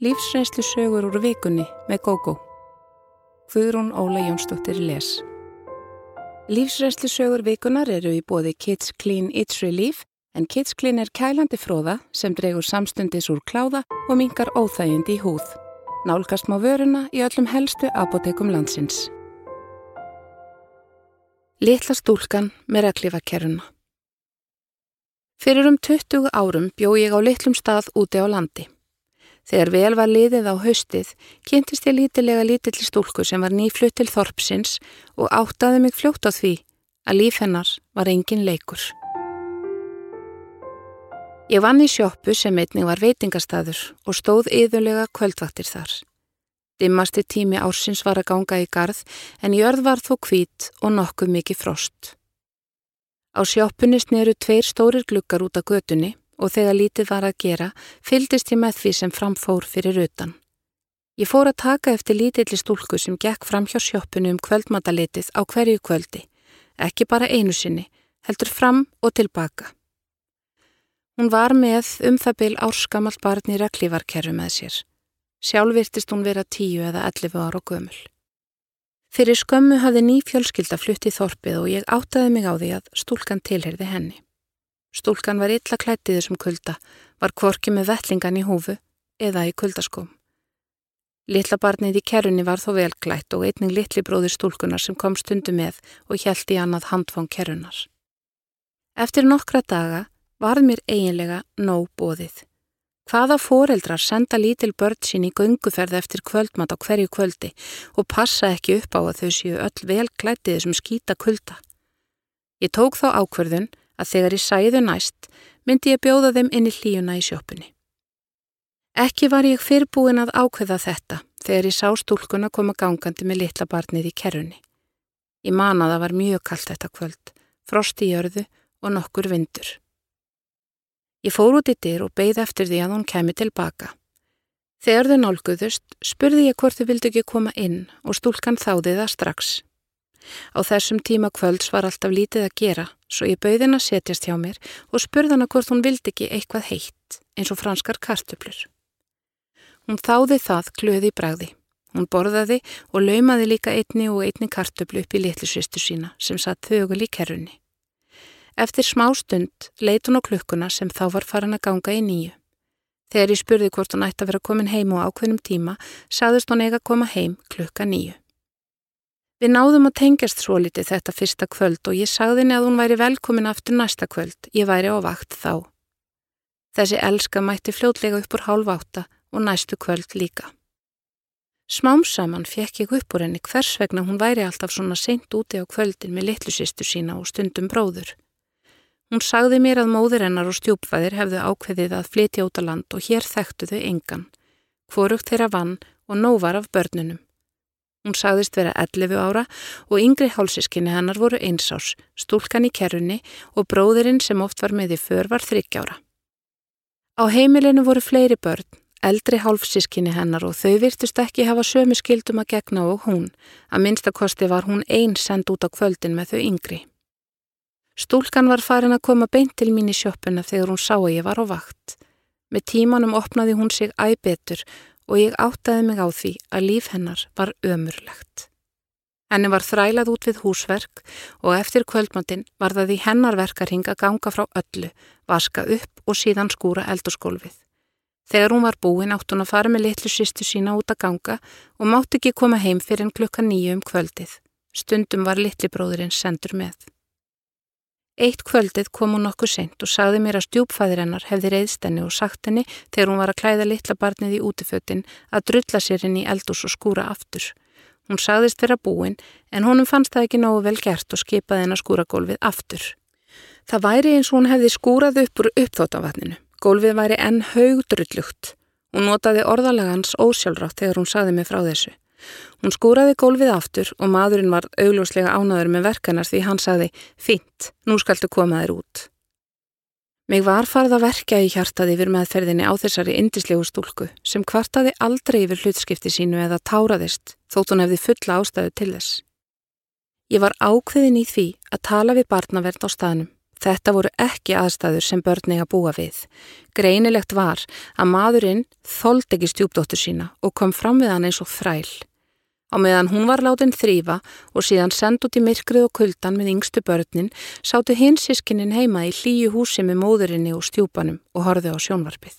Lífsreynslu sögur úr vikunni með GóGó. Guðrún Óla Jónsdóttir les. Lífsreynslu sögur vikunar eru í bóði Kids Clean It's Relief en Kids Clean er kælandi fróða sem dregur samstundis úr kláða og mingar óþægindi í húð. Nálgast má vöruna í öllum helstu apotekum landsins. Litla stúlkan með reglifakeruna. Fyrir um 20 árum bjó ég á litlum stað úti á landi. Þegar vel var liðið á haustið, kynntist ég lítilega lítilli stúlku sem var nýflutt til Þorpsins og áttaði mig fljótt á því að líf hennar var engin leikur. Ég vann í sjóppu sem einnig var veitingastæður og stóð yðurlega kvöldvaktir þar. Dimmasti tími ársins var að ganga í garð en jörð var þó kvít og nokkuð mikið frost. Á sjóppunni sneru tveir stórir glukkar út af götunni og þegar lítið var að gera, fyldist ég með því sem framfór fyrir utan. Ég fór að taka eftir lítilli stúlku sem gekk fram hjá sjöppunu um kvöldmatalitið á hverju kvöldi, ekki bara einu sinni, heldur fram og tilbaka. Hún var með um það byl árskamalt barn í reglívarkerru með sér. Sjálf virtist hún vera tíu eða ellifu ára og gömul. Fyrir skömmu hafði ný fjölskylda flutt í þorpið og ég áttaði mig á því að stúlkan tilherði henni. Stúlkan var illa klættið þessum kulda, var kvorki með vettlingan í húfu eða í kuldaskóm. Littla barnið í kerunni var þó vel klætt og einning litli bróðir stúlkunar sem kom stundu með og hjælti annað handfang kerunnar. Eftir nokkra daga varð mér eiginlega nóg bóðið. Hvaða foreldrar senda lítil börn sín í gunguferð eftir kvöldmat á hverju kvöldi og passa ekki upp á að þau séu öll vel klættið þessum skýta kulda. Ég tók þá ákverðun að þegar ég sæðu næst myndi ég bjóða þeim inn í hlíuna í sjópunni. Ekki var ég fyrrbúin að ákveða þetta þegar ég sá stúlkuna koma gangandi með litla barnið í kerrunni. Ég man að það var mjög kallt þetta kvöld, frost í jörðu og nokkur vindur. Ég fór út í dyr og beigð eftir því að hún kemi tilbaka. Þegar þau nálguðust spurði ég hvort þau vildi ekki koma inn og stúlkan þáði það strax. Á þessum tíma kvölds var alltaf lítið að gera, svo ég bauði henn að setjast hjá mér og spurði hann að hvort hún vildi ekki eitthvað heitt, eins og franskar kartublur. Hún þáði það klöði í bræði. Hún borðaði og laumaði líka einni og einni kartublu upp í litlisvistu sína sem satt þögul í kerrunni. Eftir smá stund leit hún á klukkuna sem þá var farin að ganga í nýju. Þegar ég spurði hvort hún ætti að vera komin heim á ákveðnum tíma, saðist hún eiga að koma heim klukka nýju. Við náðum að tengjast svo litið þetta fyrsta kvöld og ég sagði henni að hún væri velkomin aftur næsta kvöld, ég væri á vakt þá. Þessi elska mætti fljótlega upp úr hálf átta og næstu kvöld líka. Smám saman fekk ég upp úr henni hvers vegna hún væri alltaf svona seint úti á kvöldin með litlusistu sína og stundum bróður. Hún sagði mér að móður hennar og stjúpfæðir hefðu ákveðið að flytja út á land og hér þekktu þau engan. Hvorugt þeirra vann og nóvar af börnunum. Hún sagðist vera 11 ára og yngri hálsískinni hennar voru einsás, stúlkan í kerrunni og bróðurinn sem oft var með í för var þryggjára. Á heimilinu voru fleiri börn, eldri hálfsískinni hennar og þau virtust ekki hafa sömu skildum að gegna og hún, að minnstakosti var hún einn send út á kvöldin með þau yngri. Stúlkan var farin að koma beint til mín í sjöppuna þegar hún sá að ég var á vakt. Með tímanum opnaði hún sig æbetur og ég áttaði mig á því að líf hennar var ömurlegt. Henni var þrælað út við húsverk og eftir kvöldmandin var það í hennar verkarhing að ganga frá öllu, vaska upp og síðan skúra eldurskólfið. Þegar hún var búin átt hún að fara með litlu sýstu sína út að ganga og mátt ekki koma heim fyrir en klukka nýju um kvöldið. Stundum var litli bróðurinn sendur með. Eitt kvöldið kom hún nokkuð seint og sagði mér að stjúpfæðir hennar hefði reyðst henni og sagt henni þegar hún var að klæða litla barnið í útifötin að drulla sér henni í eldús og skúra aftur. Hún sagðist vera búin en honum fannst það ekki nógu vel gert og skipaði henn að skúra gólfið aftur. Það væri eins og hún hefði skúrað upp úr uppþóttavatninu. Gólfið væri enn haugdrullugt. Hún notaði orðalagans ósjálfrátt þegar hún sagði mig frá þessu. Hún skúraði gólfið aftur og maðurinn var augljóslega ánaður með verkanar því hann sagði Fint, nú skaltu koma þér út. Mig var farð að verka í hjartaði yfir meðferðinni á þessari indislegu stúlku sem kvartaði aldrei yfir hlutskipti sínu eða táraðist þótt hún hefði fulla ástæðu til þess. Ég var ákveðin í því að tala við barnaverð á staðnum Þetta voru ekki aðstæður sem börni að búa við. Greinilegt var að maðurinn þóld ekki stjúpdóttur sína og kom fram við hann eins og þræl. Á meðan hún var látin þrýfa og síðan send út í myrkrið og kuldan með yngstu börnin sátu hins sískinin heima í hlýju húsi með móðurinni og stjúpanum og horfið á sjónvarpið.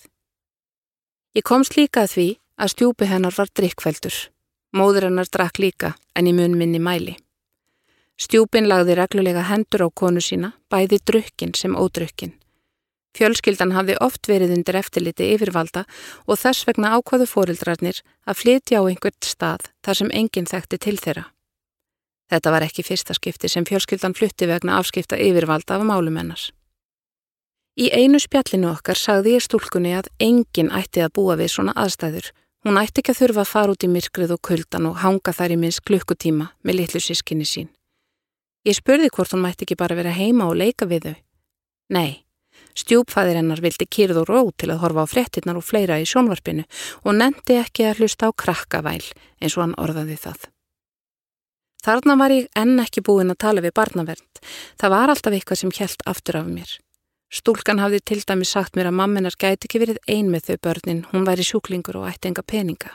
Ég komst líka að því að stjúpi hennar var drikkveldur. Móður hennar drakk líka en í mun minni mæli. Stjúpin lagði reglulega hendur á konu sína, bæði drukkin sem ódrukkin. Fjölskyldan hafði oft verið undir eftirliti yfirvalda og þess vegna ákvaðu fórildrarnir að flytja á einhvert stað þar sem enginn þekkti til þeirra. Þetta var ekki fyrsta skipti sem fjölskyldan flutti vegna afskipta yfirvalda af málumennars. Í einu spjallinu okkar sagði ég stúlkunni að enginn ætti að búa við svona aðstæður. Hún ætti ekki að þurfa að fara út í myrkrið og kuldan og hanga þær í minns klukkutíma með litlu sískinni sín. Ég spurði hvort hún mætti ekki bara vera heima og leika við þau. Nei, stjúpfæðir hennar vildi kýrð og ró til að horfa á frettinnar og fleira í sjónvarpinu og nendi ekki að hlusta á krakkavæl eins og hann orðaði það. Þarna var ég enn ekki búin að tala við barnavernd. Það var alltaf eitthvað sem hjælt aftur af mér. Stúlkan hafði til dæmi sagt mér að mamminar gæti ekki verið ein með þau börnin, hún væri sjúklingur og ætti enga peninga.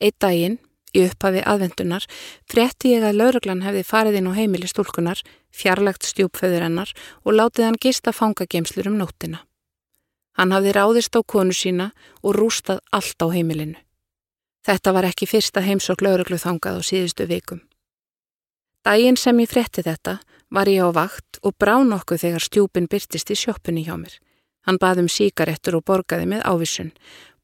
Eitt daginn Í upphafi aðvendunar fretti ég að lauruglan hefði farið inn á heimili stúlkunar, fjarlagt stjúpföður hennar og látið hann gista fangagemslur um nóttina. Hann hafði ráðist á konu sína og rústað allt á heimilinu. Þetta var ekki fyrsta heimsokk lauruglu þangað á síðustu vikum. Dægin sem ég fretti þetta var ég á vakt og brá nokkuð þegar stjúpin byrtist í sjöppunni hjá mér. Hann baði um síkarettur og borgaði með ávísun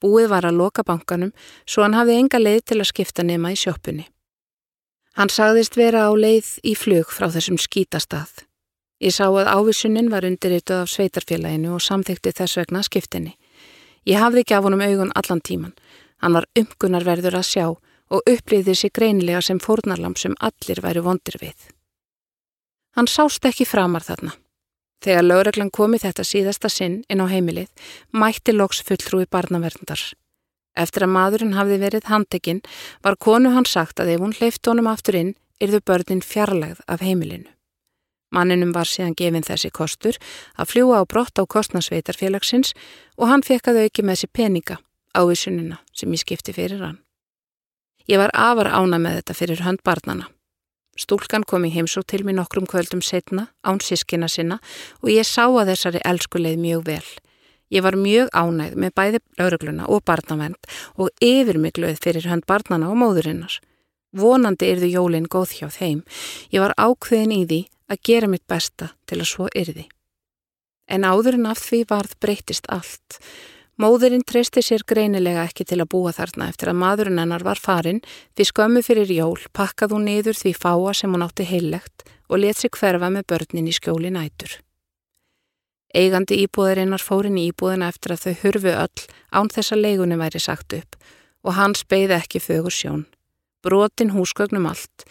Búið var að loka bankanum svo hann hafði enga leið til að skipta nema í sjöppunni. Hann sagðist vera á leið í flug frá þessum skítastað. Ég sá að ávísunin var undirrituð af sveitarfélaginu og samþykti þess vegna skiptinni. Ég hafði ekki af honum augun allan tíman. Hann var umgunarverður að sjá og upplýði sér greinilega sem fórnarlam sem allir væri vondir við. Hann sást ekki framar þarna. Þegar lögreglan komi þetta síðasta sinn inn á heimilið, mætti loks fulltrúi barnaverndar. Eftir að maðurinn hafði verið handekinn var konu hann sagt að ef hún hleyft honum aftur inn, yrðu börnin fjarlægð af heimilinu. Manninum var síðan gefin þessi kostur að fljúa á brott á kostnarsveitarfélagsins og hann fekk að auki með þessi peninga á vissunina sem ég skipti fyrir hann. Ég var afar ána með þetta fyrir hönd barnana. Stúlkan kom í heimsók til mér nokkrum kvöldum setna, án sískina sinna og ég sá að þessari elskuleið mjög vel. Ég var mjög ánægð með bæði laurugluna og barnavend og yfirmikluð fyrir hönd barnana og móðurinnar. Vonandi yrðu jólinn góð hjá þeim. Ég var ákveðin í því að gera mitt besta til að svo yrði. En áðurinn af því varð breytist allt. Móðurinn treysti sér greinilega ekki til að búa þarna eftir að maðurinn hennar var farin því skömmu fyrir jól pakkað hún niður því fáa sem hún átti heillegt og let sig hverfa með börnin í skjóli nætur. Eigandi íbúðarinnar fórin í íbúðina eftir að þau hurfu öll án þess að leigunni væri sagt upp og hans beigði ekki fögur sjón. Brotin húsgögnum allt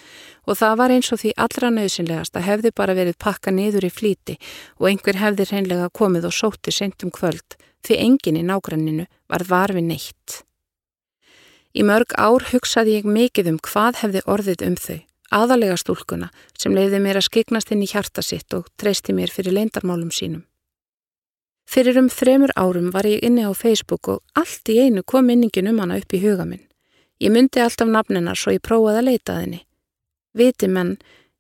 og það var eins og því allra nöðsynlegast að hefði bara verið pakka niður í flíti og einhver hefði reynlega komið og sóti sent um kvöld því enginn í nágranninu var varfi neitt. Í mörg ár hugsaði ég mikið um hvað hefði orðið um þau, aðalega stúlkuna sem leiði mér að skiknast inn í hjarta sitt og treysti mér fyrir leindarmálum sínum. Fyrir um þremur árum var ég inni á Facebook og allt í einu kom minningin um hana upp í huga minn. Ég myndi allt af nafninar svo ég prófaði að leita að henni. Viti menn,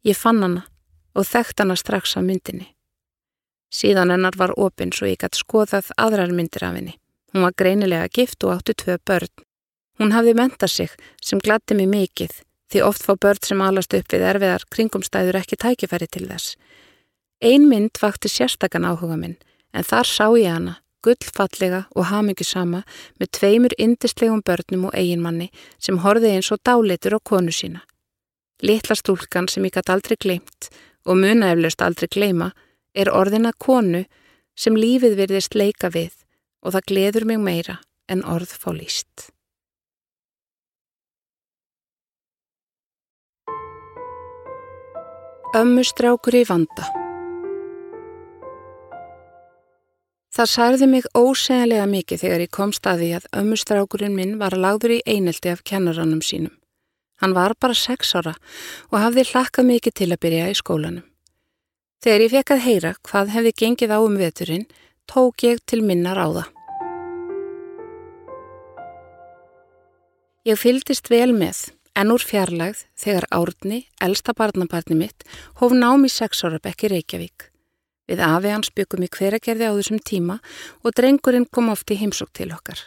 ég fann hana og þekkt hana strax á myndinni. Síðan hennar var opinn svo ég gætt skoðað aðrar myndir af henni. Hún var greinilega gift og átti tvö börn. Hún hafði mentað sig sem gladdi mig mikið því oft fá börn sem alast upp við erfiðar kringumstæður ekki tækifæri til þess. Ein mynd vakti sérstakann áhuga minn en þar sá ég hana, gullfallega og hafmyggisama með tveimur indislegum börnum og eiginmanni sem horði eins og dálitur á konu sína. Litla stúlkan sem ég gætt aldrei gleimt og munaeflust aldrei gleima er orðina konu sem lífið virðist leika við og það gleður mig meira en orð fá líst. Ömmustrákur í vanda Það særði mig óseglega mikið þegar ég kom staði að ömmustrákurinn minn var lagður í einelti af kennarannum sínum. Hann var bara sex ára og hafði hlakkað mikið til að byrja í skólanum. Þegar ég fekk að heyra hvað hefði gengið á um veturinn, tók ég til minna ráða. Ég fyldist vel með, en úr fjarlægð, þegar Árni, elsta barnabarni mitt, hóf nám í sex ára bekki Reykjavík. Við afi hans byggum í hveragerði á þessum tíma og drengurinn kom oft í heimsók til okkar.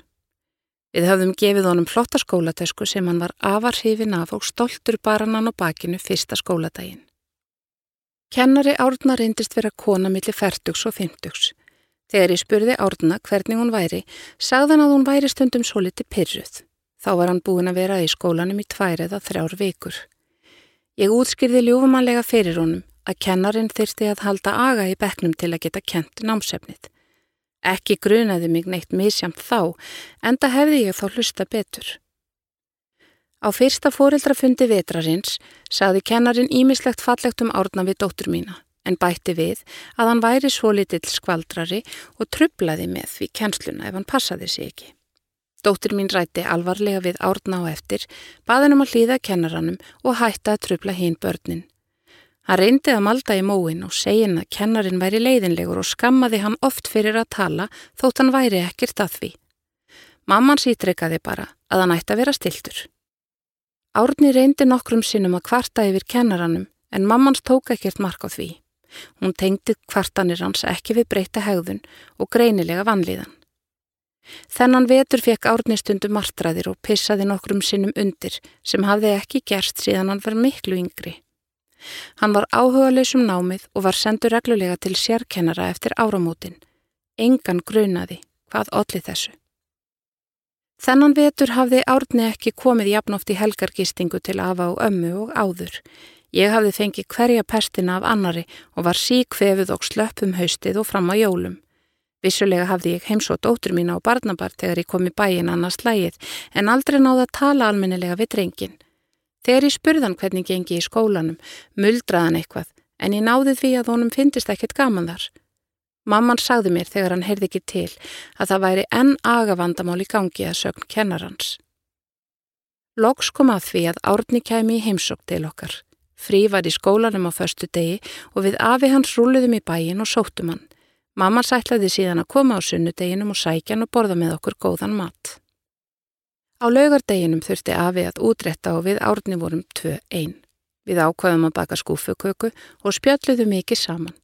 Við höfðum gefið honum flotta skólatösku sem hann var afar hrifin af og stoltur barannan á bakinu fyrsta skóladaginn. Kennari Árna reyndist vera kona millir færtugs og fymtugs. Þegar ég spurði Árna hvernig hún væri, sagðan að hún væri stundum svo liti pyrruð. Þá var hann búin að vera í skólanum í tvær eða þrjár vikur. Ég útskýrði ljúfumanlega fyrir honum að kennarin þyrsti að halda aga í beknum til að geta kent námsefnið. Ekki grunaði mig neitt misjamt þá, enda hefði ég þá hlusta betur. Á fyrsta fóreldrafundi vetrarins saði kennarin ímislegt fallegt um árna við dóttur mína, en bætti við að hann væri svo litill skvaldrari og trublaði með því kennsluna ef hann passaði sig ekki. Dóttur mín rætti alvarlega við árna á eftir, baðin um að hlýða kennaranum og hætta að trubla hinn börnin. Hann reyndi að malda í móin og segin að kennarin væri leiðinlegur og skammaði hann oft fyrir að tala þótt hann væri ekkert að því. Mamman sýtrekaði bara að hann ætti að vera stiltur. Árni reyndi nokkrum sinnum að kvarta yfir kennaranum en mammans tók ekkert mark á því. Hún tengdi kvartanir hans ekki við breyta hegðun og greinilega vanlíðan. Þennan vetur fekk Árni stundu martraðir og pissaði nokkrum sinnum undir sem hafði ekki gerst síðan hann var miklu yngri. Hann var áhugaleysum námið og var sendur reglulega til sérkennara eftir áramótin. Engan grunaði hvað allir þessu. Þennan vetur hafði Árni ekki komið jafnóft í helgargistingu til afa og ömmu og áður. Ég hafði fengið hverja pestina af annari og var síkvefið og slöppum haustið og fram á jólum. Vissulega hafði ég heimsótt dóttur mína á barnabart þegar ég kom í bæin annars lægið en aldrei náða að tala almennilega við drengin. Þegar ég spurðan hvernig gengi í skólanum, muldraðan eitthvað, en ég náði því að honum fyndist ekkert gaman þar. Mamman sagði mér þegar hann heyrði ekki til að það væri enn agavandamál í gangi að sögn kennarans. Loks kom að því að Árni kæmi í heimsók til okkar. Frí var í skólanum á förstu degi og við afi hans rúluðum í bæin og sóttum hann. Mamman sætlaði síðan að koma á sunnudeginum og sækja hann og borða með okkur góðan mat. Á laugardeginum þurfti Afi að útretta og við árni vorum tvö einn. Við ákvaðum að baka skúfuköku og spjalluðum mikið saman.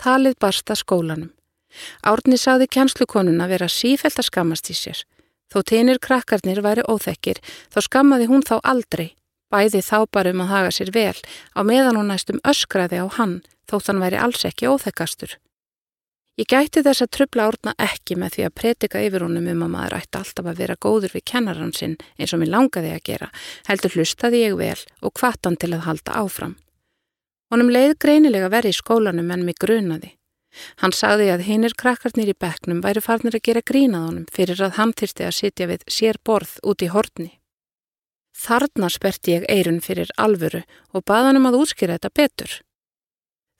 Talið barsta skólanum. Árni saði kjænslukonuna vera sífælt að skammast í sér. Þó teinir krakkarnir væri óþekkir, þá skammaði hún þá aldrei. Bæði þá bara um að haga sér vel, á meðan hún næstum öskraði á hann, þótt hann væri alls ekki óþekkastur. Ég gæti þess að trubla árna ekki með því að predika yfir honum um að maður ætti alltaf að vera góður við kennaran sinn eins og mér langaði að gera, heldur hlustaði ég vel og kvattan til að halda áfram. Honum leið greinilega verið í skólanum en mig grunaði. Hann sagði að hinnir krakkarnir í bekknum væri farnir að gera grínað honum fyrir að hann þyrsti að sitja við sér borð út í hortni. Þarna sperti ég eirun fyrir alvöru og baða hann um að útskýra þetta betur.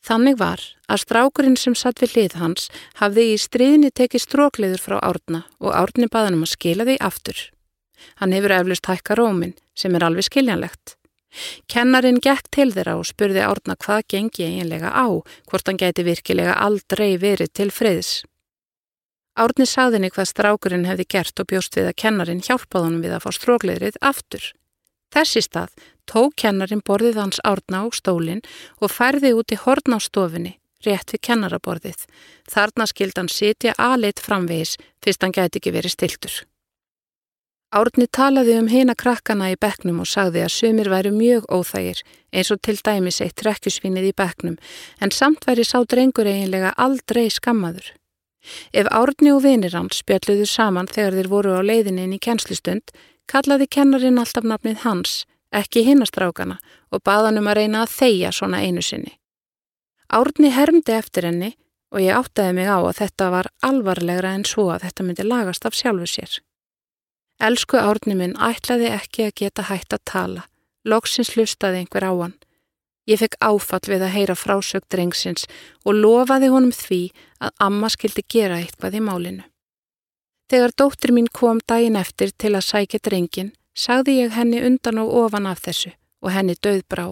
Þannig var að strákurinn sem satt við hlið hans hafði í stríðinni tekið strókleður frá árna og árni baðanum að skila því aftur. Hann hefur eflust hækka rómin sem er alveg skiljanlegt. Kennarin gekk til þeirra og spurði árna hvað gengi eiginlega á, hvort hann gæti virkilega aldrei verið til friðs. Árni sagðinni hvað strákurinn hefði gert og bjóst við að kennarin hjálpaði honum við að fá strókleðrið aftur. Þessi stað tók kennarin borðið hans árna á stólinn og færði út í horn á stofinni, rétt við kennaraborðið. Þarna skild hann sitja aðleitt framvegis fyrst hann gæti ekki verið stiltur. Árni talaði um hina krakkana í beknum og sagði að sumir væri mjög óþægir eins og til dæmis eitt trekkjusvinnið í beknum en samt væri sá drengur eiginlega aldrei skammaður. Ef Árni og vinir hans spjalluðu saman þegar þeir voru á leiðinni inn í kennslustund kallaði kennarin alltaf nafnið hans ekki hinnastrákana og baðan um að reyna að þeia svona einu sinni. Árni hermdi eftir henni og ég áttaði mig á að þetta var alvarlegra en svo að þetta myndi lagast af sjálfu sér. Elsku árni minn ætlaði ekki að geta hægt að tala, loksins hlustaði einhver á hann. Ég fekk áfall við að heyra frásög drengsins og lofaði honum því að amma skildi gera eitthvað í málinu. Þegar dóttir mín kom daginn eftir til að sækja drengin, sagði ég henni undan og ofan af þessu og henni döð brá.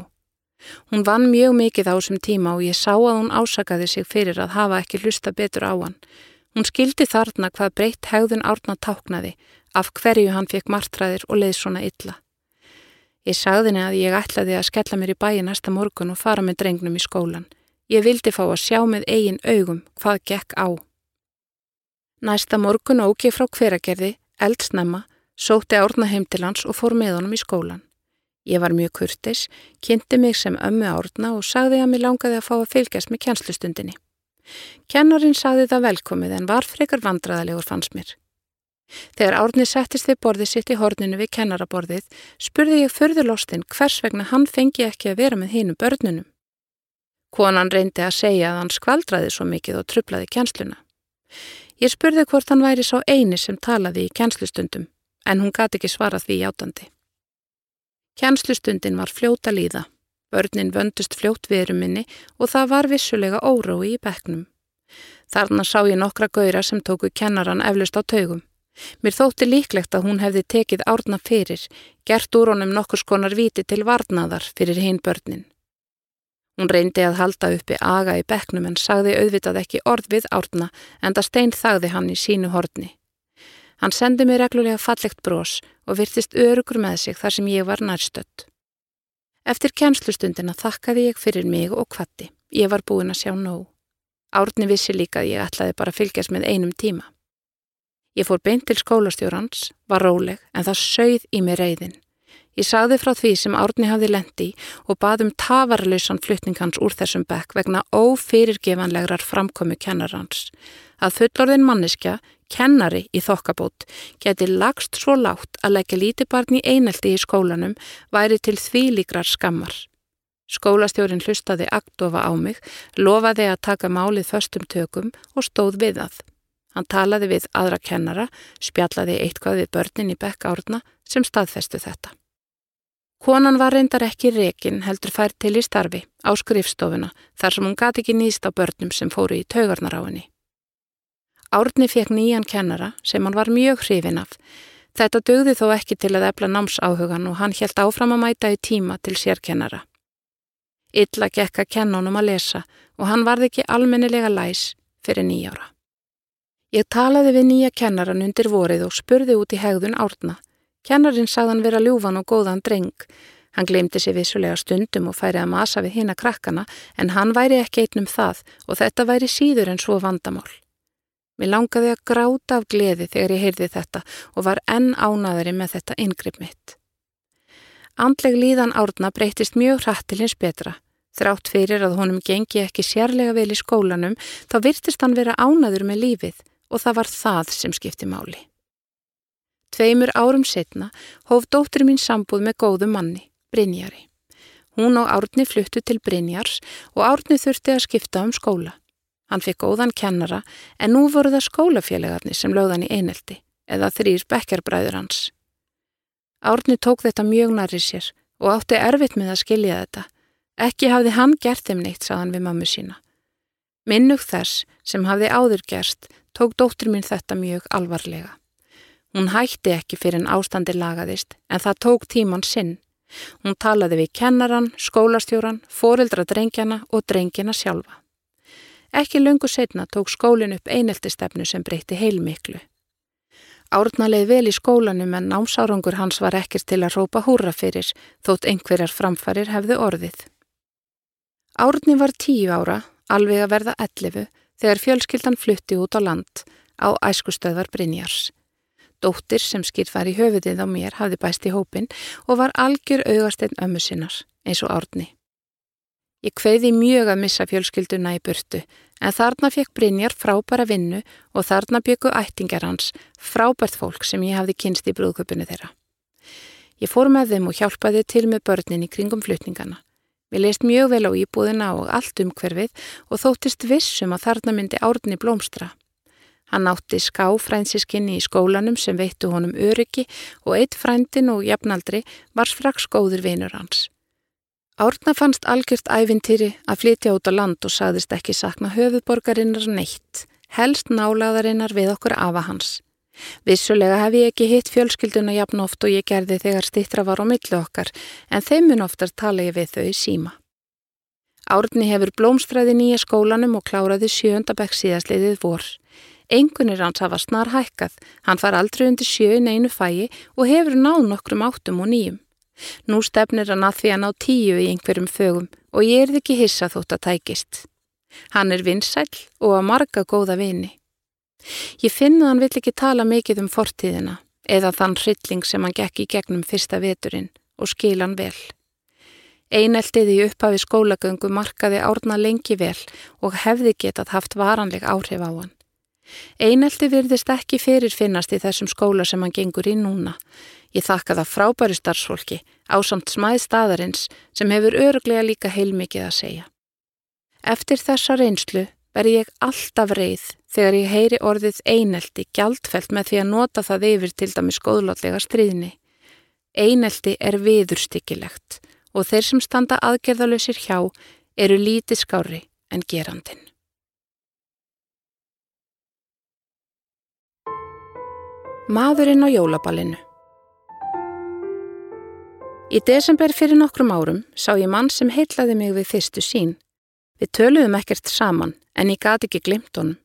Hún vann mjög mikið á þessum tíma og ég sá að hún ásakaði sig fyrir að hafa ekki hlusta betur á hann. Hún skildi þarna hvað breytt hegðun árna táknaði, af hverju hann fekk martræðir og leið svona illa. Ég sagði henni að ég ætlaði að skella mér í bæi næsta morgun og fara með drengnum í skólan. Ég vildi fá að sjá með eigin augum hvað gekk á. Næsta morgun óg ég frá hveragerði, eldsnemma, sóti árna heim til hans og fór með honum í skólan. Ég var mjög kurtis, kynnti mig sem ömmu árna og sagði að mér langaði að fá að fylgjast með kjænslustundinni. Kennarin sagði það velkomið en var frekar vandraðalegur fannst mér. Þegar árni settist við borðið sitt í horninu við kennaraborðið spurði ég förðurlostinn hvers vegna hann fengi ekki að vera með hínum börnunum. Konan reyndi að segja að hann skvaldraði svo mikið og truplaði kjænsluna. Ég spurði hvort hann væri sá eini sem talaði í kjænslustundum en hún gati ekki svarað því játandi. Kjænslustundin var fljóta líða. Börnin vöndust fljótt viðrum minni og það var vissulega órói í beknum. Þarna sá ég nokkra gauðra sem tóku kennaran eflust á taugum. Mér þótti líklegt að hún hefði tekið árna fyrir, gert úr honum nokkur skonar viti til varnaðar fyrir hinn börnin. Hún reyndi að halda uppi aga í beknum en sagði auðvitað ekki orð við árna en það stein þagði hann í sínu horni. Hann sendi mér reglulega fallegt brós og virtist örugur með sig þar sem ég var nærstött. Eftir kjænslustundina þakkaði ég fyrir mig og kvatti. Ég var búin að sjá nóg. Árni vissi líka að ég ætlaði bara að fylgjast með einum tíma. Ég fór beint til skólastjórans, var róleg en það sögð í mig reyðin. Ég sagði frá því sem Árni hafði lendi og baðum tafarlausan flutning hans úr þessum bekk vegna ófyrirgevanlegrar framkomi kennarans. Að fullorðin manneskja, kennari í þokkabót, geti lagst svo látt að leggja lítibarn í einelti í skólanum væri til þvílíkrar skammar. Skólastjórin hlustaði aktofa á mig, lofaði að taka málið föstum tökum og stóð við það. Hann talaði við aðra kennara, spjallaði eitthvað við börnin í bekk árna sem staðfestu þetta. Konan var reyndar ekki rekin heldur fær til í starfi á skrifstofuna þar sem hún gati ekki nýst á börnum sem fóru í taugarnar á henni. Árni fekk nýjan kennara sem hann var mjög hrifin af. Þetta dögði þó ekki til að efla námsáhugan og hann helt áfram að mæta í tíma til sérkennara. Illa gekk að kenna honum að lesa og hann varði ekki almennilega læs fyrir nýjára. Ég talaði við nýja kennaran undir vorið og spurði út í hegðun árna Kennarinn sagðan vera ljúfan og góðan dreng. Hann glemdi sér vissulega stundum og færi að masa við hina krakkana en hann væri ekki einnum það og þetta væri síður en svo vandamál. Mér langaði að gráta af gleði þegar ég heyrði þetta og var enn ánaðari með þetta yngripp mitt. Andleg líðan árna breytist mjög hratt til hins betra. Þrátt fyrir að honum gengi ekki sérlega vel í skólanum þá virtist hann vera ánaður með lífið og það var það sem skipti máli. Tveimur árum setna hóf dóttur mín sambúð með góðu manni, Brynjari. Hún og Árni fluttu til Brynjars og Árni þurfti að skipta um skóla. Hann fikk góðan kennara en nú voru það skólafélagarnir sem lögðan í einelti eða þrýr bekkerbræður hans. Árni tók þetta mjög nari sér og átti erfitt með að skilja þetta. Ekki hafði hann gert þeim neitt, saðan við mammu sína. Minnug þess sem hafði áður gerst tók dóttur mín þetta mjög alvarlega. Hún hætti ekki fyrir en ástandi lagaðist en það tók tíman sinn. Hún talaði við kennaran, skólastjóran, foreldra drengjana og drengjana sjálfa. Ekki lungu setna tók skólin upp eineltistefnu sem breytti heilmiklu. Árnaleið vel í skólanum en námsárangur hans var ekkert til að rópa húra fyrir þótt einhverjar framfarir hefðu orðið. Árni var tíu ára, alveg að verða ellifu, þegar fjölskyldan flutti út á land á æskustöðvar Brynjars. Dóttir sem skilt var í höfuðið á mér hafði bæst í hópin og var algjör augasteinn ömmu sinnar, eins og árni. Ég hveiði mjög að missa fjölskylduna í burtu, en þarna fekk Brynjar frábæra vinnu og þarna byggu ættingar hans, frábært fólk sem ég hafði kynst í brúðköpunni þeirra. Ég fór með þeim og hjálpaði til með börnin í kringum flutningana. Við leist mjög vel á íbúðina og allt umhverfið og þóttist vissum að þarna myndi árni blómstra. Hann átti skáfrænsiskinni í skólanum sem veittu honum öryggi og eitt frændin og jafnaldri var strax góður vinur hans. Árna fannst algjört ævintýri að flytja út á land og sagðist ekki sakna höfuborgarinnar neitt, helst nálaðarinnar við okkur afa hans. Vissulega hef ég ekki hitt fjölskylduna jafn oft og ég gerði þegar stittra var á millu okkar en þeim mun oftar tala ég við þau síma. Árni hefur blómstræði nýja skólanum og kláraði sjöndabæk síðastliðið vor. Engunir hans hafa snar hækkað, hann far aldrei undir sjöin einu fæi og hefur náð nokkrum áttum og nýjum. Nú stefnir hann að því að ná tíu í einhverjum fögum og ég er ekki hissa þótt að tækist. Hann er vinsæl og að marga góða vini. Ég finna hann vill ekki tala mikið um fortíðina eða þann hrylling sem hann gekk í gegnum fyrsta veturinn og skil hann vel. Eineltið í upphafi skólagöngu markaði árna lengi vel og hefði getað haft varanleg áhrif á hann. Einelti virðist ekki fyrirfinnast í þessum skóla sem hann gengur í núna. Ég þakka það frábæri starfsfólki á samt smæð staðarins sem hefur öruglega líka heilmikið að segja. Eftir þessa reynslu verði ég alltaf reið þegar ég heyri orðið einelti gjaldfelt með því að nota það yfir til dæmi skóðlótlega stríðni. Einelti er viðurstyggilegt og þeir sem standa aðgerðalösir hjá eru lítið skári en gerandin. Maðurinn á jólaballinu Í desember fyrir nokkrum árum sá ég mann sem heitlaði mig við fyrstu sín. Við töluðum ekkert saman en ég gati ekki glimt honum.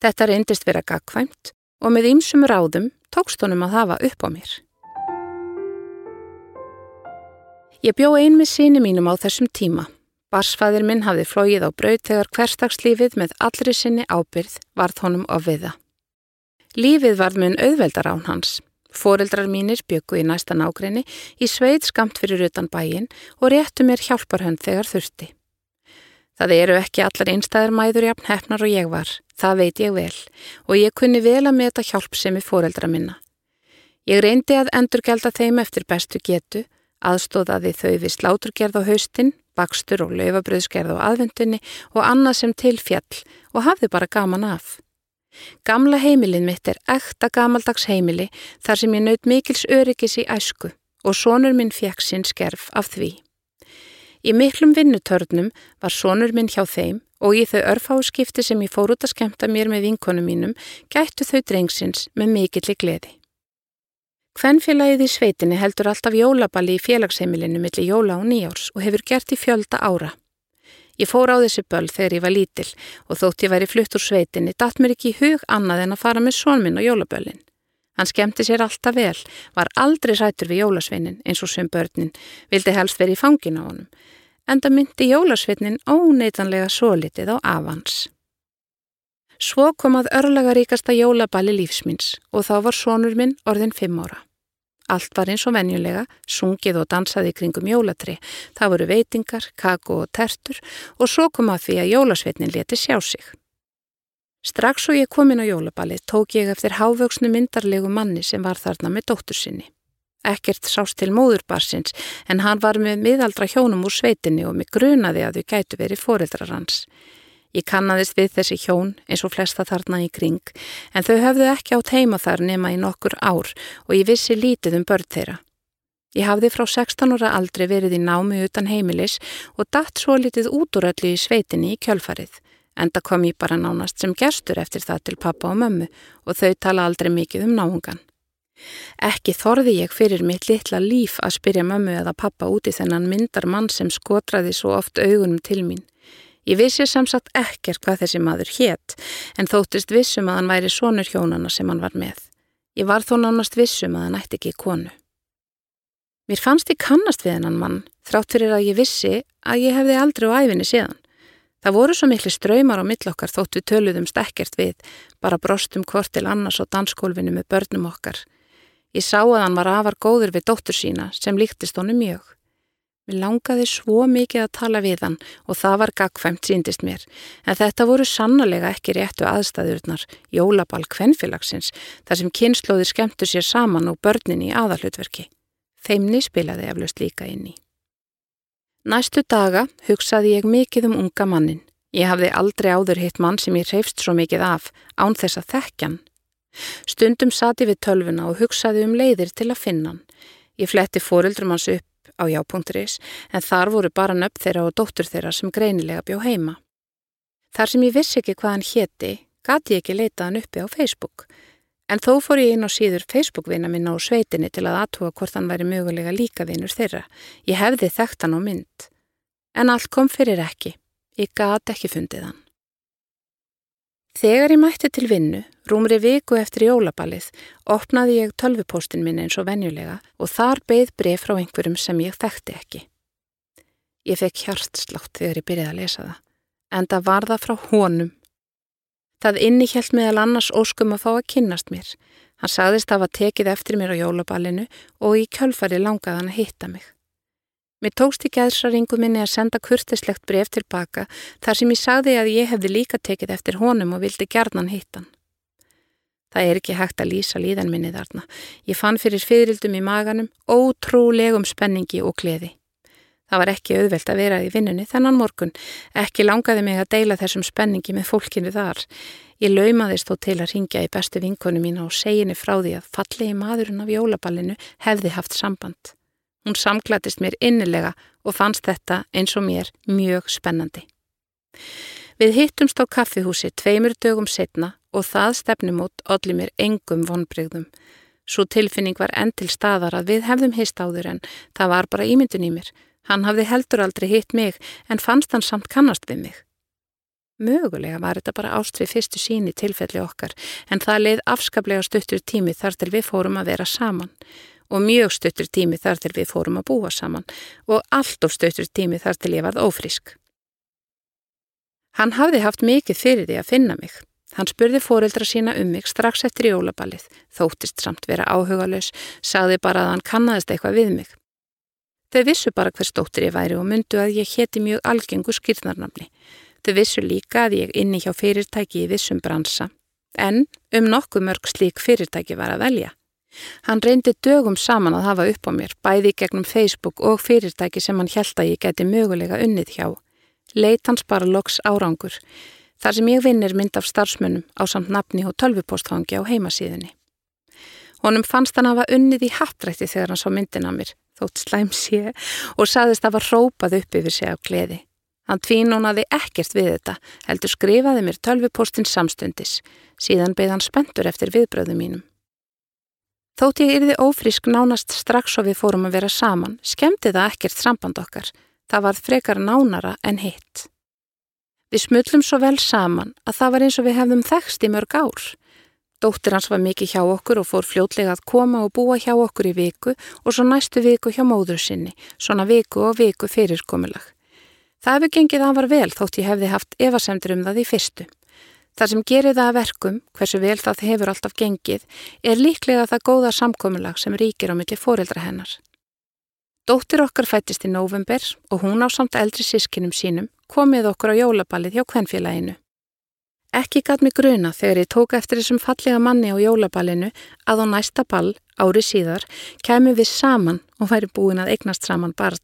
Þetta reyndist vera gagkvæmt og með ýmsum ráðum tókst honum að hafa upp á mér. Ég bjó ein með síni mínum á þessum tíma. Barsfæðir minn hafði flóið á braut þegar hverstagslífið með allri sinni ábyrð varð honum á viða. Lífið varð mun auðveldar án hans. Fóreldrar mínir byggu í næsta nágrinni í sveit skamt fyrir utan bæin og réttu mér hjálparhönd þegar þurfti. Það eru ekki allar einstæðar mæður jafn hefnar og ég var, það veit ég vel og ég kunni vel að meta hjálp sem er fóreldra minna. Ég reyndi að endurgelda þeim eftir bestu getu aðstóðaði þau við sláturgerð á haustin, bakstur og laufabröðsgerð á aðvendunni og annað sem til fjall og hafði bara gaman af. Gamla heimilin mitt er ekta gamaldags heimili þar sem ég naut mikils öryggis í æsku og sonur minn fekk sinn skerf af því. Í miklum vinnutörnum var sonur minn hjá þeim og í þau örfáskipti sem ég fór út að skemta mér með vinkonum mínum gættu þau drengsins með mikilli gleði. Hvennfélagið í sveitinni heldur alltaf jólaballi í félagsheimilinu millir jóla og nýjárs og hefur gert í fjölda ára. Ég fór á þessi böll þegar ég var lítil og þótt ég væri flutt úr sveitinni datt mér ekki í hug annað en að fara með sónminn á jólaböllin. Hann skemmti sér alltaf vel, var aldrei rætur við jólasveinin eins og sem börnin, vildi helst verið í fangin á honum, en það myndi jólasveinin óneitanlega svo litið á avans. Svo kom að örlega ríkasta jólaballi lífsmins og þá var sonur minn orðin fimm ára. Allt var eins og venjulega, sungið og dansaði kringum jólatri. Það voru veitingar, kakó og tertur og svo kom að því að jólasveitnin leti sjá sig. Strax og ég kom inn á jólaballi tók ég eftir hávöksnu myndarlegu manni sem var þarna með dóttur sinni. Ekkert sást til móðurbarsins en hann var með miðaldra hjónum úr sveitinni og mig grunaði að þau gætu verið foreldrar hans. Ég kannadist við þessi hjón eins og flesta þarna í kring en þau höfðu ekki átt heima þar nema í nokkur ár og ég vissi lítið um börn þeirra. Ég hafði frá 16 ára aldrei verið í námi utan heimilis og datt svo litið út úr öllu í sveitinni í kjölfarið. Enda kom ég bara nánast sem gerstur eftir það til pappa og mömmu og þau tala aldrei mikið um náhungan. Ekki þorði ég fyrir mitt litla líf að spyrja mömmu eða pappa úti þennan myndar mann sem skotraði svo oft augunum til mín. Ég vissi samsagt ekkert hvað þessi maður hétt en þóttist vissum að hann væri sonur hjónana sem hann var með. Ég var þó nánast vissum að hann ætti ekki konu. Mér fannst ég kannast við hennan mann þrátt fyrir að ég vissi að ég hefði aldrei á æfinni síðan. Það voru svo miklu ströymar á millokkar þótt við töluðum stekkert við, bara brostum hvort til annars á danskólfinu með börnum okkar. Ég sá að hann var afar góður við dóttur sína sem líktist honum mjög. Mér langaði svo mikið að tala við hann og það var gagfæmt síndist mér, en þetta voru sannlega ekki réttu aðstæðurnar, jólabal kvenfilagsins, þar sem kynnslóðir skemmtu sér saman og börnin í aðalutverki. Þeimni spilaði eflaust líka inn í. Næstu daga hugsaði ég mikið um unga mannin. Ég hafði aldrei áður hitt mann sem ég reyfst svo mikið af, án þess að þekkjan. Stundum sati við tölvuna og hugsaði um leiðir til að finna hann. Ég fletti fóruldrum hans upp á já.is en þar voru bara nöpp þeirra og dóttur þeirra sem greinilega bjó heima. Þar sem ég vissi ekki hvað hann hétti, gati ég ekki leita hann uppi á Facebook. En þó fór ég inn á síður Facebook-vina minna á sveitinni til að aðtúa hvort hann væri mögulega líka vinur þeirra. Ég hefði þekkt hann á mynd. En allt kom fyrir ekki. Ég gat ekki fundið hann. Þegar ég mætti til vinnu, rúmri viku eftir jólaballið, opnaði ég tölvupóstin minn eins og venjulega og þar beigð bref frá einhverjum sem ég þekkti ekki. Ég fekk hjartslátt þegar ég byrjaði að lesa það, en það var það frá honum. Það innihjælt meðal annars óskum að fá að kynnast mér. Hann sagðist að hafa tekið eftir mér á jólaballinu og í kjölfari langaði hann að hitta mig. Mér tókst í gæðsraringu minni að senda kurtislegt bref tilbaka þar sem ég sagði að ég hefði líka tekið eftir honum og vildi gerðnan hittan. Það er ekki hægt að lýsa líðan minni þarna. Ég fann fyrir fyririldum í maganum, ótrúlegum spenningi og gleði. Það var ekki auðvelt að vera í vinnunni þennan morgun. Ekki langaði mig að deila þessum spenningi með fólkinu þar. Ég laumaðist þó til að ringja í bestu vinkonu mína og seginni frá því að fallegi maðurinn af jólaballinu hefði haft samband. Hún samklætist mér innilega og fannst þetta eins og mér mjög spennandi. Við hittumst á kaffihúsi tveimur dögum setna og það stefnumót allir mér engum vonbrygðum. Svo tilfinning var enn til staðar að við hefðum hist áður en það var bara ímyndun í mér. Hann hafði heldur aldrei hitt mig en fannst hann samt kannast við mig. Mögulega var þetta bara ástrið fyrstu síni tilfelli okkar en það leið afskaplega stuttur tími þar til við fórum að vera saman og mjög stuttur tími þar til við fórum að búa saman og allt of stuttur tími þar til ég varð ófrísk. Hann hafði haft mikið fyrir því að finna mig. Hann spurði fóreldra sína um mig strax eftir jólaballið, þóttist samt vera áhugalös, sagði bara að hann kannadist eitthvað við mig. Þau vissu bara hvers dóttir ég væri og myndu að ég hétti mjög algengu skýrnarnamni. Þau vissu líka að ég inni hjá fyrirtæki í vissum bransa, en um nokkuð mörg slík fyrirtæki var að velja. Hann reyndi dögum saman að hafa upp á mér, bæði gegnum Facebook og fyrirtæki sem hann held að ég geti mögulega unnið hjá. Leit hans bara loks árangur, þar sem ég vinnir mynd af starfsmönnum á samt nafni og tölvupostfangi á heimasíðinni. Honum fannst hann að hafa unnið í hattrætti þegar hann sá myndin að mér, þótt slæms ég, og saðist að var rópað upp yfir sig á gleði. Hann tvínónaði ekkert við þetta, heldur skrifaði mér tölvupostin samstundis, síðan beigð hann spendur eftir viðbröðu mínum. Þótt ég yrði ófrísk nánast strax og við fórum að vera saman, skemmti það ekkert samband okkar. Það varð frekar nánara en hitt. Við smullum svo vel saman að það var eins og við hefðum þekst í mörg ár. Dóttir hans var mikið hjá okkur og fór fljótlega að koma og búa hjá okkur í viku og svo næstu viku hjá móður sinni, svona viku og viku fyrirkomulag. Það hefur gengið að var vel þótt ég hefði haft evasemdur um það í fyrstu. Það sem gerir það að verkum, hversu vel það hefur alltaf gengið, er líklega það góða samkominlag sem ríkir á milli fóreldra hennar. Dóttir okkar fættist í november og hún á samt eldri sískinum sínum komið okkur á jólaballið hjá kvennfélaginu. Ekki gæt mig gruna þegar ég tók eftir þessum fallega manni á jólaballinu að á næsta ball, ári síðar, kemur við saman og væri búin að eignast saman barn.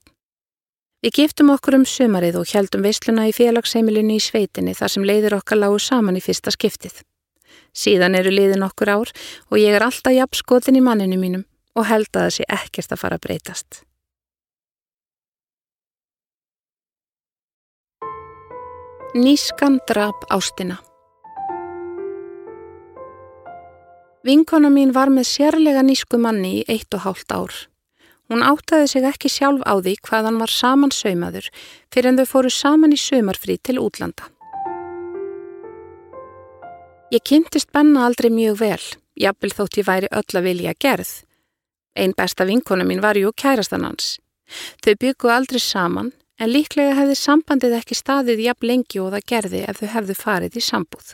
Við giftum okkur um sömarið og heldum veisluna í félagsheimilinu í sveitinni þar sem leiðir okkar lágu saman í fyrsta skiptið. Síðan eru liðin okkur ár og ég er alltaf jafn skotin í manninu mínum og held að það sé ekkert að fara að breytast. Nískan drap ástina Vinkona mín var með sérlega nísku manni í eitt og hálft ár. Hún áttaði sig ekki sjálf á því hvað hann var saman saumaður fyrir en þau fóru saman í saumarfrí til útlanda. Ég kynntist Benna aldrei mjög vel, jafnvel þótt ég væri öll að vilja gerð. Einn besta vinkona mín var jú kærastan hans. Þau byggu aldrei saman en líklega hefði sambandið ekki staðið jafn lengi og það gerði ef þau hefðu farið í sambúð.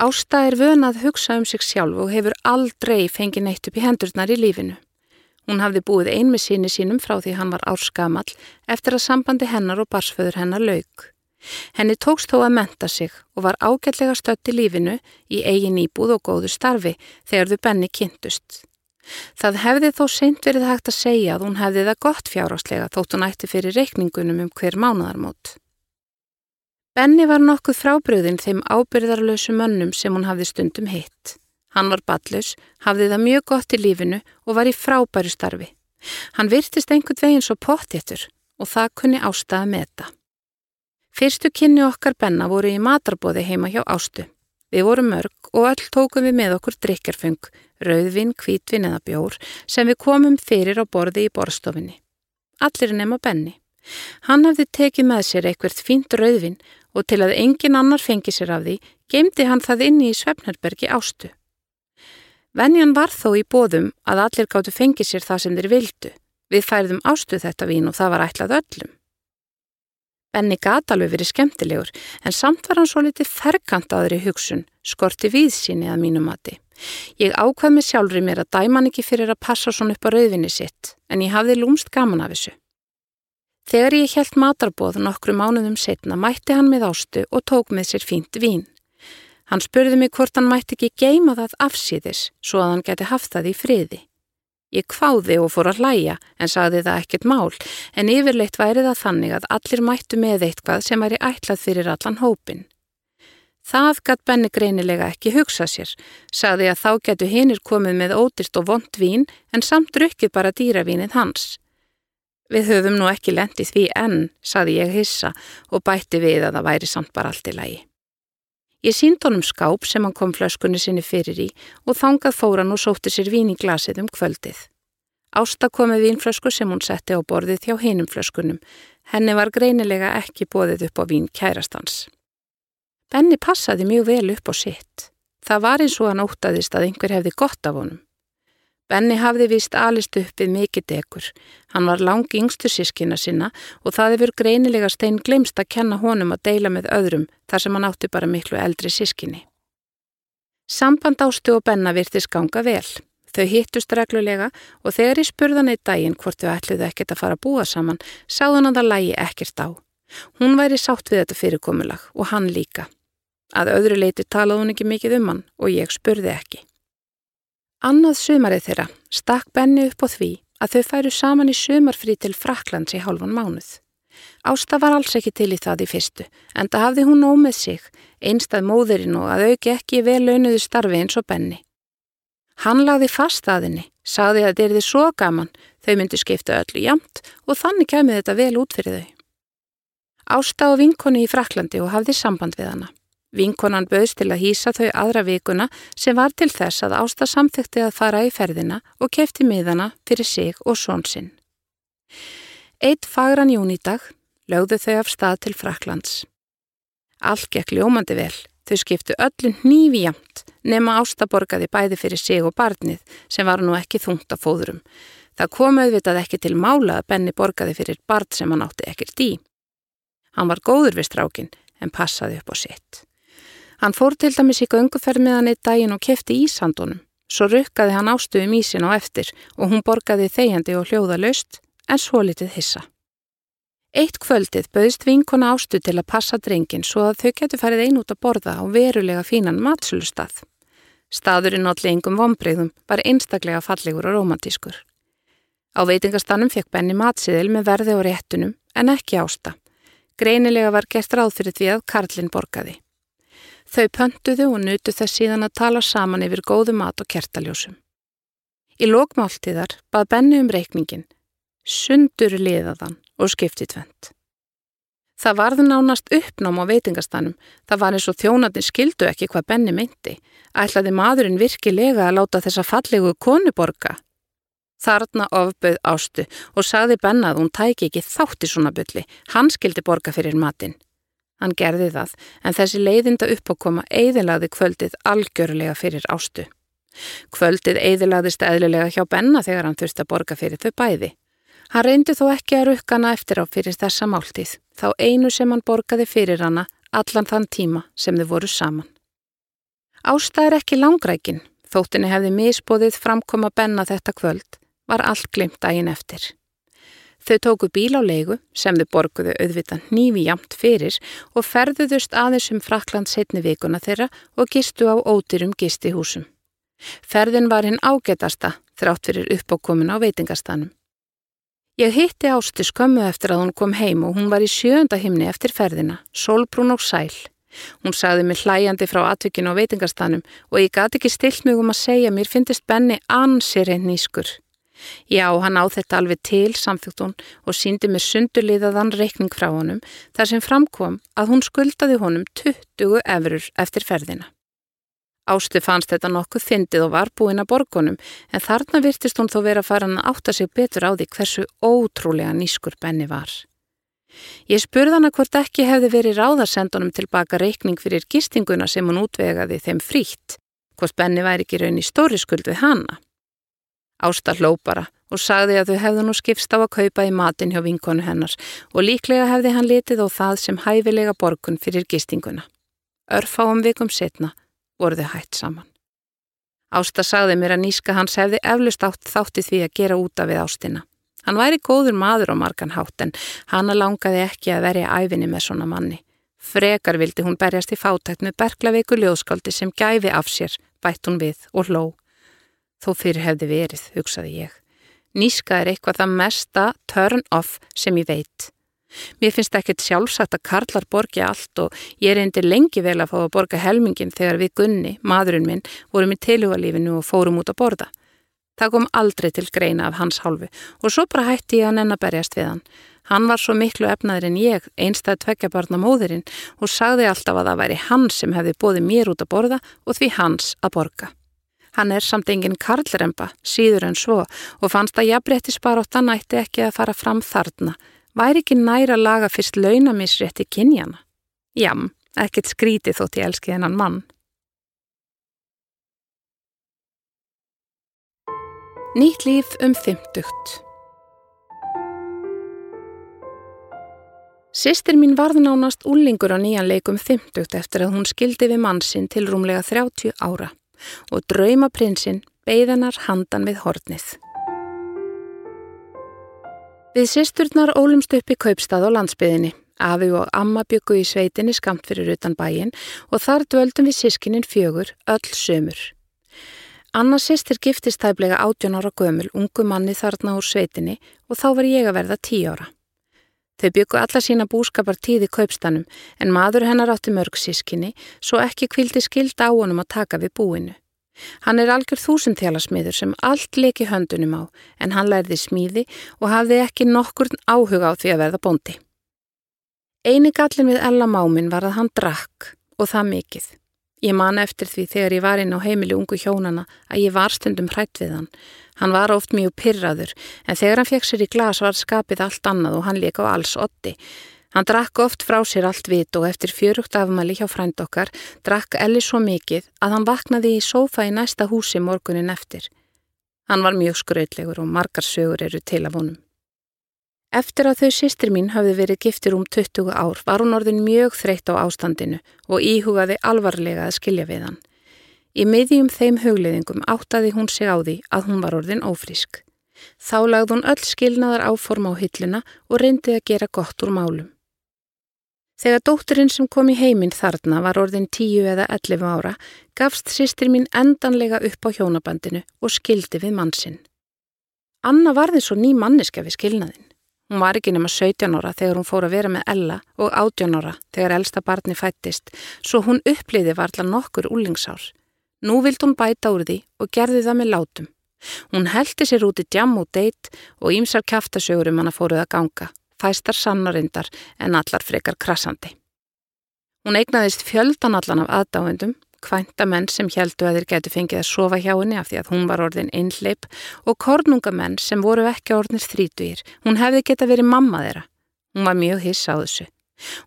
Ásta er vönað hugsa um sig sjálf og hefur aldrei fengið neitt upp í hendurnar í lífinu. Hún hafði búið ein með síni sínum frá því hann var árskamall eftir að sambandi hennar og barsföður hennar laug. Henni tókst þó að menta sig og var ágætlega stött í lífinu í eigin íbúð og góðu starfi þegar þau benni kynntust. Það hefði þó seint verið hægt að segja að hún hefði það gott fjáráslega þótt hún ætti fyrir reikningunum um hver mánadarmót. Benni var nokkuð frábriðin þeim ábyrðarlösu mönnum sem hún hafði stundum hitt. Hann var ballus, hafði það mjög gott í lífinu og var í frábæru starfi. Hann virtist einhvern veginn svo pottéttur og það kunni ástæða með þetta. Fyrstu kynni okkar benna voru í matarbóði heima hjá ástu. Við vorum mörg og öll tókum við með okkur drikjarfung, rauðvin, kvítvin eða bjór sem við komum fyrir á borði í borstofinni. Allir nema benni. Hann hafði tekið með sér eitthvert fínt rauðvin og til að engin annar fengi sér af því, gemdi hann það inni í Svefnherbergi ástu. Venjan var þó í bóðum að allir gáttu fengi sér það sem þeir vildu. Við færðum ástu þetta vín og það var ætlað öllum. Benni gata alveg verið skemmtilegur en samt var hann svo litið ferkantaður í hugsun, skorti viðsýni að mínu mati. Ég ákvað mig sjálfur í mér að dæman ekki fyrir að passa svona upp á rauðvinni sitt en ég hafði lúmst gaman af þessu. Þegar ég held matarbóð nokkru mánuðum setna mætti hann með ástu og tók með sér fínt vín. Hann spurði mig hvort hann mætti ekki geima það afsýðis svo að hann geti haft það í friði. Ég kváði og fór að hlæja en sagði það ekkert mál en yfirleitt væri það þannig að allir mættu með eitthvað sem væri ætlað fyrir allan hópin. Það gatt Benni greinilega ekki hugsa sér, sagði að þá getu hinnir komið með ódist og vond vín en samt drukkið bara dýravínið hans. Við höfum nú ekki lendið því enn, saði ég hissa og bætti við að það væri samt bara allt í lagi. Ég sínd honum skáp sem hann kom flöskunni sinni fyrir í og þangað fóran og sótti sér vín í glasið um kvöldið. Ásta komið vínflösku sem hún setti á borðið hjá hinum flöskunum. Henni var greinilega ekki bóðið upp á vín kærastans. Benni passaði mjög vel upp á sitt. Það var eins og hann ótaðist að einhver hefði gott af honum. Benni hafði vist alist upp við mikið degur. Hann var langi yngstu sískina sinna og það hefur greinilega stein glemst að kenna honum að deila með öðrum þar sem hann átti bara miklu eldri sískinni. Samband ástu og Benna virtist ganga vel. Þau hittust reglulega og þegar ég spurðan eitt daginn hvort þau ætluðu ekkert að fara að búa saman, sáðan að það lægi ekkert á. Hún væri sátt við þetta fyrirkomulag og hann líka. Að öðru leiti talaði hún ekki mikið um hann og ég spurði ekki. Annað sumarið þeirra stakk Benni upp á því að þau færu saman í sumarfrí til Fraklands í hálfan mánuð. Ásta var alls ekki til í það í fyrstu, en það hafði hún ómið sig, einstað móðurinn og að auki ekki vel launuðu starfi eins og Benni. Hann lagði fast að henni, sagði að þetta er þið svo gaman, þau myndi skipta öllu jamt og þannig kemur þetta vel út fyrir þau. Ásta á vinkonu í Fraklandi og hafði samband við hana. Vinkonan bauðst til að hýsa þau aðra vikuna sem var til þess að Ásta samþykti að fara í ferðina og kefti miðana fyrir sig og són sinn. Eitt fagran júnidag lögðu þau af stað til Fraklands. Allt gekk ljómandi vel, þau skiptu öllum nývi jamt nema Ásta borgaði bæði fyrir sig og barnið sem var nú ekki þungt af fóðurum. Það kom auðvitað ekki til mála að Benni borgaði fyrir barn sem hann átti ekkert í. Hann var góður við strákin en passaði upp á sitt. Hann fór til dæmis í gönguferð með hann eitt daginn og kefti ísandunum. Svo rukkaði hann ástuðum ísin á eftir og hún borgaði þegjandi og hljóða löst en svo litið hissa. Eitt kvöldið bauðst vinkona ástuð til að passa drengin svo að þau getur farið ein út að borða á verulega fínan matsölustað. Staðurinn allir engum vonbreyðum var einstaklega fallegur og romantískur. Á veitingastannum fekk Benny matsiðil með verði og réttunum en ekki ásta. Greinilega var gert ráð fyrir því að Karlinn borgaði. Þau pöntuðu og nutu þess síðan að tala saman yfir góðu mat og kertaljósum. Í lókmáltíðar bað Benni um reikningin, sundur liðaðan og skiptið tvent. Það varði nánast uppnám á veitingastanum, það var eins og þjónatinn skildu ekki hvað Benni meinti, ætlaði maðurinn virkilega að láta þessa fallegu konuborga. Þarna ofböð ástu og sagði Benna að hún tæki ekki þátti svona bylli, hann skildi borga fyrir matinn. Hann gerði það, en þessi leiðinda uppákoma eiðilaði kvöldið algjörlega fyrir ástu. Kvöldið eiðilaðist eðlilega hjá Benna þegar hann þurfti að borga fyrir þau bæði. Hann reyndi þó ekki að rukkana eftir á fyrir þessa máltíð, þá einu sem hann borgaði fyrir hana allan þann tíma sem þau voru saman. Ásta er ekki langrækin, þóttinni hefði misbóðið framkoma Benna þetta kvöld, var allt glimt dægin eftir. Þau tóku bíl á leigu sem þau borguðu auðvitað nývi jamt fyrir og ferðuðust aðeins um Frakland setni vikuna þeirra og gistu á ótyrum gistihúsum. Ferðin var hinn ágetasta þrátt fyrir uppákomin á veitingastanum. Ég hitti Ásti skömmu eftir að hún kom heim og hún var í sjönda himni eftir ferðina, solbrún og sæl. Hún sagði mig hlæjandi frá atvikinu á veitingastanum og ég gati ekki stilt mig um að segja mér finnist Benni ansir einn nýskur. Já, hann á þetta alveg til, samþjótt hún og síndi mér sundurliðaðan reikning frá honum þar sem framkom að hún skuldaði honum 20 efurur eftir ferðina. Ástu fannst þetta nokkuð fyndið og var búin að borgunum en þarna virtist hún þó vera farin að átta sig betur á því hversu ótrúlega nýskur Benni var. Ég spurði hana hvort ekki hefði verið ráðarsendunum tilbaka reikning fyrir gistinguna sem hún útvegaði þeim frítt, hvort Benni væri ekki raun í stóri skuld við hana. Ásta hló bara og sagði að þau hefðu nú skipst á að kaupa í matin hjá vinkonu hennar og líklega hefði hann litið á það sem hæfilega borgun fyrir gistinguna. Örfáum vikum setna voru þau hætt saman. Ásta sagði mér að nýska hans hefði eflust átt þátti því að gera úta við ástina. Hann væri góður maður á margan hátt en hanna langaði ekki að verja æfinni með svona manni. Frekar vildi hún berjast í fátækt með berglaveiku ljóðskáldi sem gæfi af sér, bætt hún við og hló. Þó fyrir hefði verið, hugsaði ég. Níska er eitthvað það mesta turn off sem ég veit. Mér finnst ekkert sjálfsagt að karlar borgi allt og ég eindir lengi vel að fá að borga helmingin þegar við Gunni, maðurinn minn, vorum í tilhugalífinu og fórum út að borða. Það kom aldrei til greina af hans hálfu og svo bara hætti ég að nenn að berjast við hann. Hann var svo miklu efnaður en ég, einstað tveggjabarna móðurinn og sagði alltaf að það væri hann sem hefði bóði mér út að borða og því hans að borga. Hann er samt enginn karlremba, síður en svo og fannst að jafnrétti sparóttan ætti ekki að fara fram þarna. Væri ekki næra laga fyrst launamisrétti kynjana? Jam, ekkert skríti þótt ég elski hennan mann. Nýtt líf um fymtugt Sistir mín varð nánast úlingur á nýjan leikum fymtugt eftir að hún skildi við mann sinn til rúmlega 30 ára og draumaprinsinn beigðanar handan við hornið. Við sisturnar ólumst upp í kaupstað á landsbyðinni. Afi og amma byggu í sveitinni skamt fyrir utan bæin og þar dvöldum við sískinin fjögur öll sömur. Anna sýstir giftist tæplega 18 ára gömul, ungu manni þarna úr sveitinni og þá var ég að verða 10 ára. Þau byggu alla sína búskapar tíði kaupstanum en maður hennar átti mörg sískinni svo ekki kvildi skilda á honum að taka við búinu. Hann er algjör þúsundþjálasmiður sem allt leki höndunum á en hann lærði smíði og hafði ekki nokkur áhuga á því að verða bondi. Einu gallin við Ella Mámin var að hann drakk og það mikill. Ég man eftir því þegar ég var inn á heimili ungu hjónana að ég var stundum hrætt við hann. Hann var oft mjög pyrraður en þegar hann fekk sér í glas var skapið allt annað og hann leik á alls otti. Hann drakk oft frá sér allt vit og eftir fjörugt afmæli hjá frænd okkar drakk Elli svo mikið að hann vaknaði í sófa í næsta húsi morgunin eftir. Hann var mjög skrautlegur og margar sögur eru til af honum. Eftir að þau sýstir mín hafði verið giftir um 20 ár var hún orðin mjög þreytt á ástandinu og íhugaði alvarlega að skilja við hann. Í miðjum þeim hugleðingum áttaði hún sig á því að hún var orðin ófrísk. Þá lagði hún öll skilnaðar áform á hylluna og reyndi að gera gott úr málum. Þegar dótturinn sem kom í heiminn þarna var orðin 10 eða 11 ára gafst sýstir mín endanlega upp á hjónabandinu og skildi við mannsinn. Anna varði svo ný manniska við skilnaðin. Hún var ekki nema 17 ára þegar hún fór að vera með Ella og 18 ára þegar elsta barni fættist, svo hún uppliði varla nokkur úlingsár. Nú vild hún bæta úr því og gerði það með látum. Hún heldi sér út í djam og deitt og ímsar kæftasögur um hana fóruð að ganga, fæstar sannarindar en allar frekar krassandi. Hún eignaðist fjöldan allan af aðdáendum kvænta sem heldu að þeir getu fengið að sofa hjá henni af því að hún var orðin einhleip og kornungamenn sem voru ekki orðnir þrítugir. Hún hefði geta verið mamma þeirra. Hún var mjög hissa á þessu.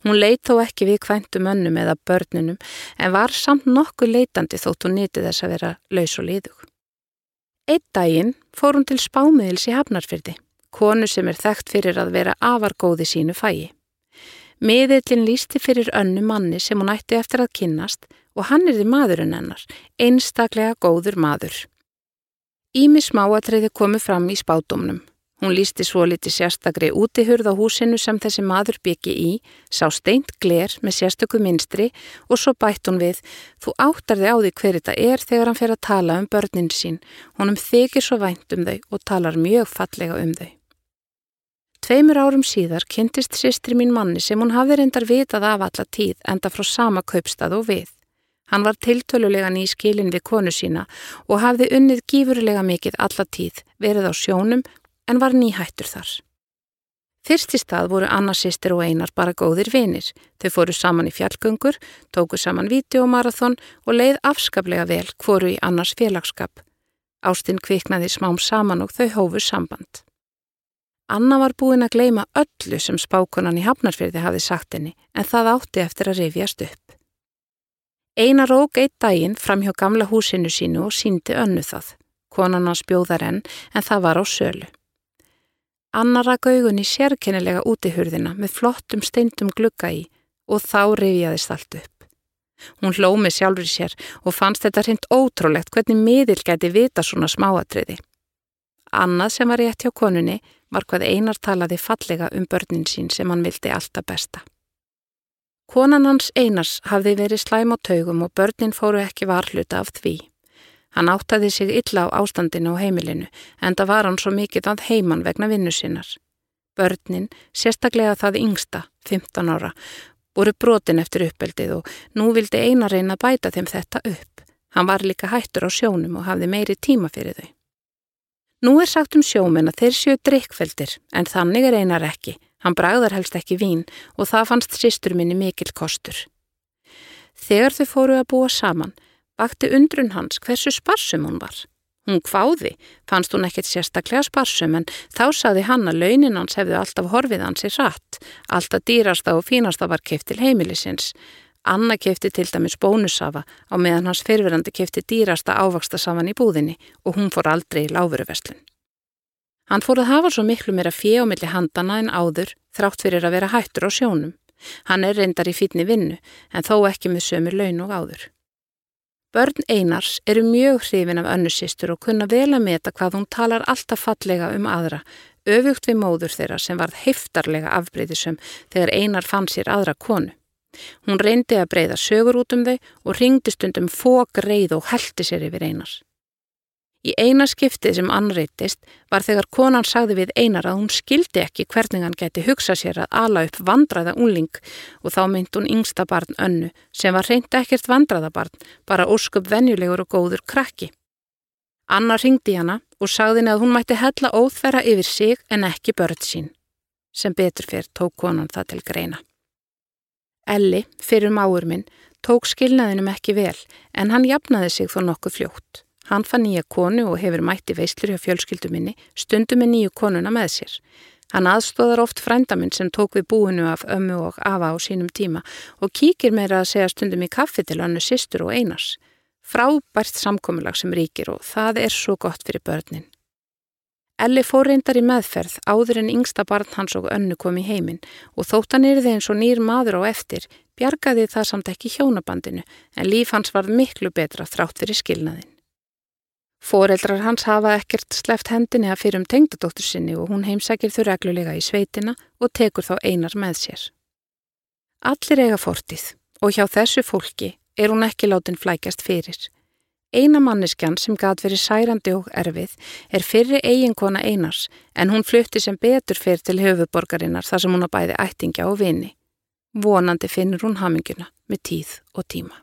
Hún leit þó ekki við kvæntum önnum eða börnunum en var samt nokkuð leitandi þótt hún nýtti þess að vera laus og liðug. Eitt daginn fór hún til spámiðils í Hafnarfyrdi, konu sem er þekkt fyrir að vera afargóði sínu fæi. Miðillin lísti fyrir önnu manni sem hún ætti eftir að kynnast og hann er því maðurinn hennar, einstaklega góður maður. Ími smáatriði komu fram í spátumnum. Hún lísti svo liti sérstakri útihurð á húsinu sem þessi maður byggi í, sá steint gler með sérstöku minstri og svo bætt hún við, þú áttar þig á því hver þetta er þegar hann fer að tala um börnin sín, honum þykir svo vænt um þau og talar mjög fallega um þau. Tveimur árum síðar kynntist sýstri mín manni sem hún hafði reyndar vitað af alla tíð enda frá sama kaupstað og við. Hann var tiltölulega ný skilin við konu sína og hafði unnið gífurlega mikið alla tíð, verið á sjónum en var nýhættur þar. Fyrst í stað voru Anna sýstir og Einar bara góðir vinir. Þau fóru saman í fjallgöngur, tóku saman videomarathon og leið afskaplega vel hvoru í Annars félagskap. Ástinn kviknaði smám saman og þau hófu samband. Anna var búin að gleima öllu sem spákonan í Hafnarfyrði hafi sagt henni en það átti eftir að rifjast upp. Einar rók eitt daginn fram hjá gamla húsinu sínu og síndi önnu það. Konan hans bjóðar enn en það var á sölu. Anna rak augunni sérkennilega út í hurðina með flottum steindum glugga í og þá rifjaðist allt upp. Hún hlómi sjálfur sér og fannst þetta hreint ótrúlegt hvernig miðil gæti vita svona smáatriði. Annað sem var rétt hjá konunni var hvað einar talaði fallega um börnin sín sem hann vildi alltaf besta. Konan hans einars hafði verið slæm á taugum og börnin fóru ekki varhluta af því. Hann áttaði sig illa á ástandinu og heimilinu en það var hann svo mikið að heiman vegna vinnu sinnar. Börnin, sérstaklega það yngsta, 15 ára, voru brotin eftir uppeldið og nú vildi einar reyna bæta þeim þetta upp. Hann var líka hættur á sjónum og hafði meiri tíma fyrir þau. Nú er sagt um sjóminn að þeir séu drikkfeldir en þannig er einar ekki. Hann bragðar helst ekki vín og það fannst sýstur minni mikil kostur. Þegar þau fóru að búa saman, vakti undrun hans hversu sparsum hún var. Hún kváði, fannst hún ekkert sérstaklega sparsum en þá saði hann að launin hans hefði alltaf horfið hans í rætt, alltaf dýrasta og fínasta var keift til heimilisins. Anna kefti til dæmis bónusafa á meðan hans fyrfirandi kefti dýrasta ávakstasafan í búðinni og hún fór aldrei í láfuruverslun. Hann fór að hafa svo miklu meira fjö á milli handana en áður þrátt fyrir að vera hættur á sjónum. Hann er reyndar í fítni vinnu en þó ekki með sömur laun og áður. Börn Einars eru mjög hrifin af önnusistur og kunna vel að meta hvað hún talar alltaf fallega um aðra, öfugt við móður þeirra sem varð heiftarlega afbreyðisum þegar Einar fann sér aðra konu. Hún reyndi að breyða sögur út um þau og ringdi stundum fók reið og heldi sér yfir einas. Í eina skiptið sem anreitist var þegar konan sagði við einar að hún skildi ekki hvernig hann geti hugsa sér að ala upp vandraða unling og þá mynd hún yngsta barn önnu sem var reyndi ekkert vandraða barn, bara ósköp venjulegur og góður krakki. Anna ringdi hana og sagði henni að hún mætti hella óþverra yfir sig en ekki börn sín. Sem betur fyrr tók konan það til greina. Elli, fyrir máur minn, tók skilnaðinum ekki vel en hann jafnaði sig þó nokkuð fljótt. Hann fann nýja konu og hefur mætti veislur hjá fjölskyldu minni, stundum með nýju konuna með sér. Hann aðstóðar oft frændaminn sem tók við búinu af ömmu og afa á sínum tíma og kíkir meira að segja stundum í kaffi til hannu sýstur og einars. Frábært samkominnlag sem ríkir og það er svo gott fyrir börnin. Elli fór reyndar í meðferð áður en yngsta barn hans og önnu kom í heiminn og þótt hann yrði eins og nýr maður á eftir bjargaði það samt ekki hjónabandinu en líf hans var miklu betra þrátt fyrir skilnaðin. Fóreldrar hans hafa ekkert sleft hendinni að fyrir um tengdadóttur sinni og hún heimsækir þau reglulega í sveitina og tekur þá einar með sér. Allir eiga fortið og hjá þessu fólki er hún ekki látin flækjast fyrir. Eina manneskjan sem gæt verið særandi og erfið er fyrri eiginkona einars en hún flutti sem betur fyrir til höfuborgarinnar þar sem hún að bæði ættingja og vini. Vonandi finnur hún haminguna með tíð og tíma.